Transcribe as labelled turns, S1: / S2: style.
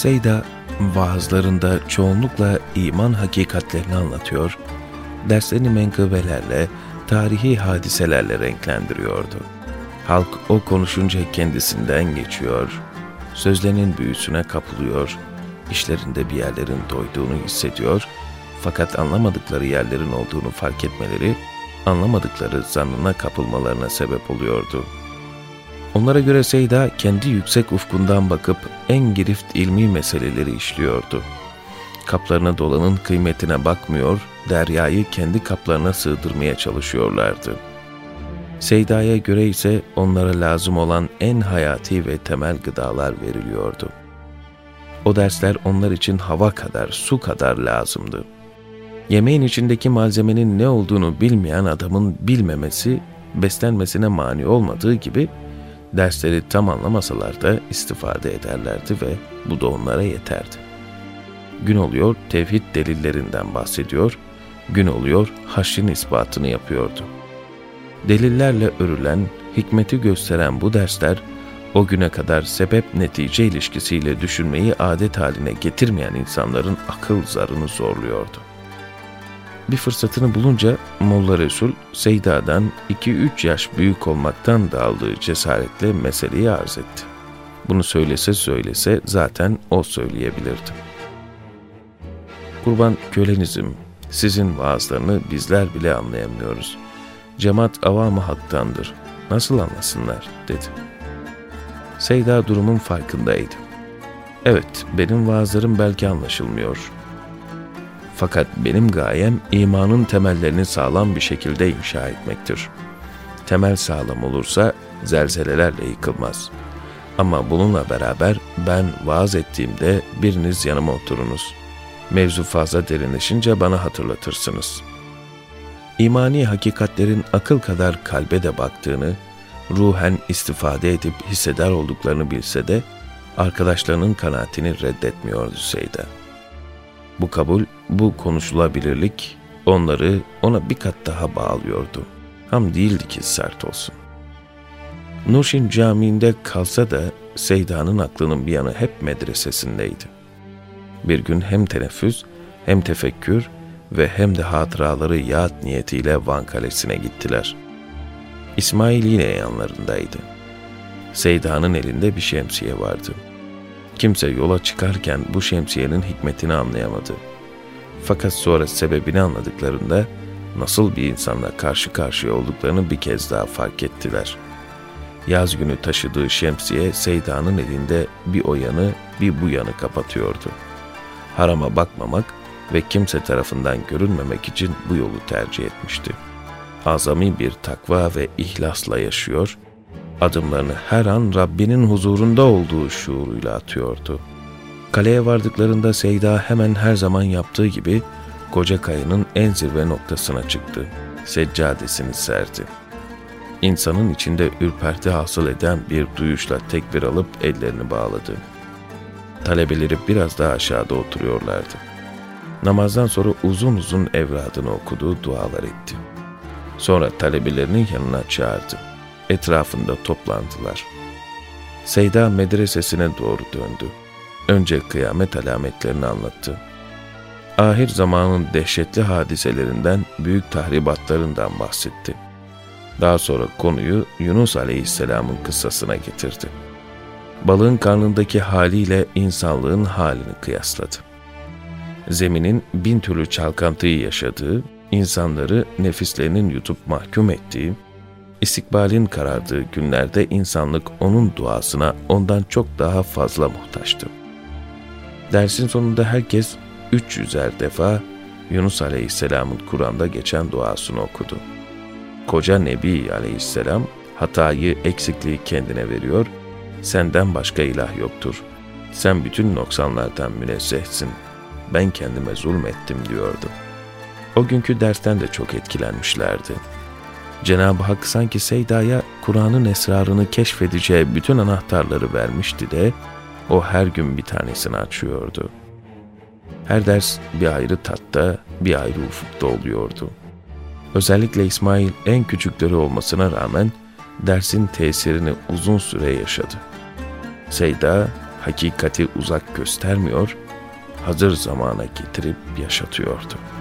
S1: Seyda vaazlarında çoğunlukla iman hakikatlerini anlatıyor, derslerini menkıbelerle, tarihi hadiselerle renklendiriyordu. Halk o konuşunca kendisinden geçiyor, sözlerinin büyüsüne kapılıyor, işlerinde bir yerlerin doyduğunu hissediyor, fakat anlamadıkları yerlerin olduğunu fark etmeleri, anlamadıkları zannına kapılmalarına sebep oluyordu. Onlara göre Seyda kendi yüksek ufkundan bakıp en girift ilmi meseleleri işliyordu. Kaplarına dolanın kıymetine bakmıyor, deryayı kendi kaplarına sığdırmaya çalışıyorlardı. Seyda'ya göre ise onlara lazım olan en hayati ve temel gıdalar veriliyordu. O dersler onlar için hava kadar, su kadar lazımdı. Yemeğin içindeki malzemenin ne olduğunu bilmeyen adamın bilmemesi, beslenmesine mani olmadığı gibi, dersleri tam anlamasalar da istifade ederlerdi ve bu da onlara yeterdi. Gün oluyor tevhid delillerinden bahsediyor, gün oluyor haşrin ispatını yapıyordu. Delillerle örülen, hikmeti gösteren bu dersler, o güne kadar sebep-netice ilişkisiyle düşünmeyi adet haline getirmeyen insanların akıl zarını zorluyordu. Bir fırsatını bulunca Molla Resul, Seyda'dan 2-3 yaş büyük olmaktan da aldığı cesaretle meseleyi arz etti. Bunu söylese söylese zaten o söyleyebilirdi. Kurban kölenizim, sizin vaazlarını bizler bile anlayamıyoruz. Cemaat avamı haktandır. Nasıl anlasınlar, dedi. Seyda durumun farkındaydı. Evet, benim vaazlarım belki anlaşılmıyor. Fakat benim gayem imanın temellerini sağlam bir şekilde inşa etmektir. Temel sağlam olursa zelzelelerle yıkılmaz. Ama bununla beraber ben vaaz ettiğimde biriniz yanıma oturunuz. Mevzu fazla derinleşince bana hatırlatırsınız. İmani hakikatlerin akıl kadar kalbe de baktığını, ruhen istifade edip hisseder olduklarını bilse de, arkadaşlarının kanaatini reddetmiyordu Seyda. Bu kabul, bu konuşulabilirlik onları ona bir kat daha bağlıyordu. Ham değildi ki sert olsun. Nurşin Camii'nde kalsa da Seyda'nın aklının bir yanı hep medresesindeydi. Bir gün hem teneffüs hem tefekkür ve hem de hatıraları yad niyetiyle Van Kalesi'ne gittiler. İsmail yine yanlarındaydı. Seyda'nın elinde bir şemsiye vardı. Kimse yola çıkarken bu şemsiyenin hikmetini anlayamadı. Fakat sonra sebebini anladıklarında nasıl bir insanla karşı karşıya olduklarını bir kez daha fark ettiler. Yaz günü taşıdığı şemsiye Seyda'nın elinde bir o yanı bir bu yanı kapatıyordu. Harama bakmamak ve kimse tarafından görünmemek için bu yolu tercih etmişti. Azami bir takva ve ihlasla yaşıyor, adımlarını her an Rabbinin huzurunda olduğu şuuruyla atıyordu. Kaleye vardıklarında Seyda hemen her zaman yaptığı gibi koca kayanın en zirve noktasına çıktı. Seccadesini serdi. İnsanın içinde ürperti hasıl eden bir duyuşla tekbir alıp ellerini bağladı. Talebeleri biraz daha aşağıda oturuyorlardı. Namazdan sonra uzun uzun evradını okudu, dualar etti. Sonra talebelerinin yanına çağırdı. Etrafında toplandılar. Seyda medresesine doğru döndü. Önce kıyamet alametlerini anlattı. Ahir zamanın dehşetli hadiselerinden, büyük tahribatlarından bahsetti. Daha sonra konuyu Yunus Aleyhisselam'ın kıssasına getirdi. Balığın karnındaki haliyle insanlığın halini kıyasladı. Zeminin bin türlü çalkantıyı yaşadığı, insanları nefislerinin yutup mahkum ettiği, istikbalin karardığı günlerde insanlık onun duasına ondan çok daha fazla muhtaçtı. Dersin sonunda herkes 300'er defa Yunus Aleyhisselam'ın Kur'an'da geçen duasını okudu. Koca Nebi Aleyhisselam hatayı, eksikliği kendine veriyor, senden başka ilah yoktur. Sen bütün noksanlardan münezzehsin. Ben kendime zulmettim diyordu. O günkü dersten de çok etkilenmişlerdi. Cenab-ı Hak sanki Seyda'ya Kur'an'ın esrarını keşfedeceği bütün anahtarları vermişti de o her gün bir tanesini açıyordu. Her ders bir ayrı tatta, bir ayrı ufukta oluyordu. Özellikle İsmail en küçükleri olmasına rağmen dersin tesirini uzun süre yaşadı. Seyda hakikati uzak göstermiyor, hazır zamana getirip yaşatıyordu.''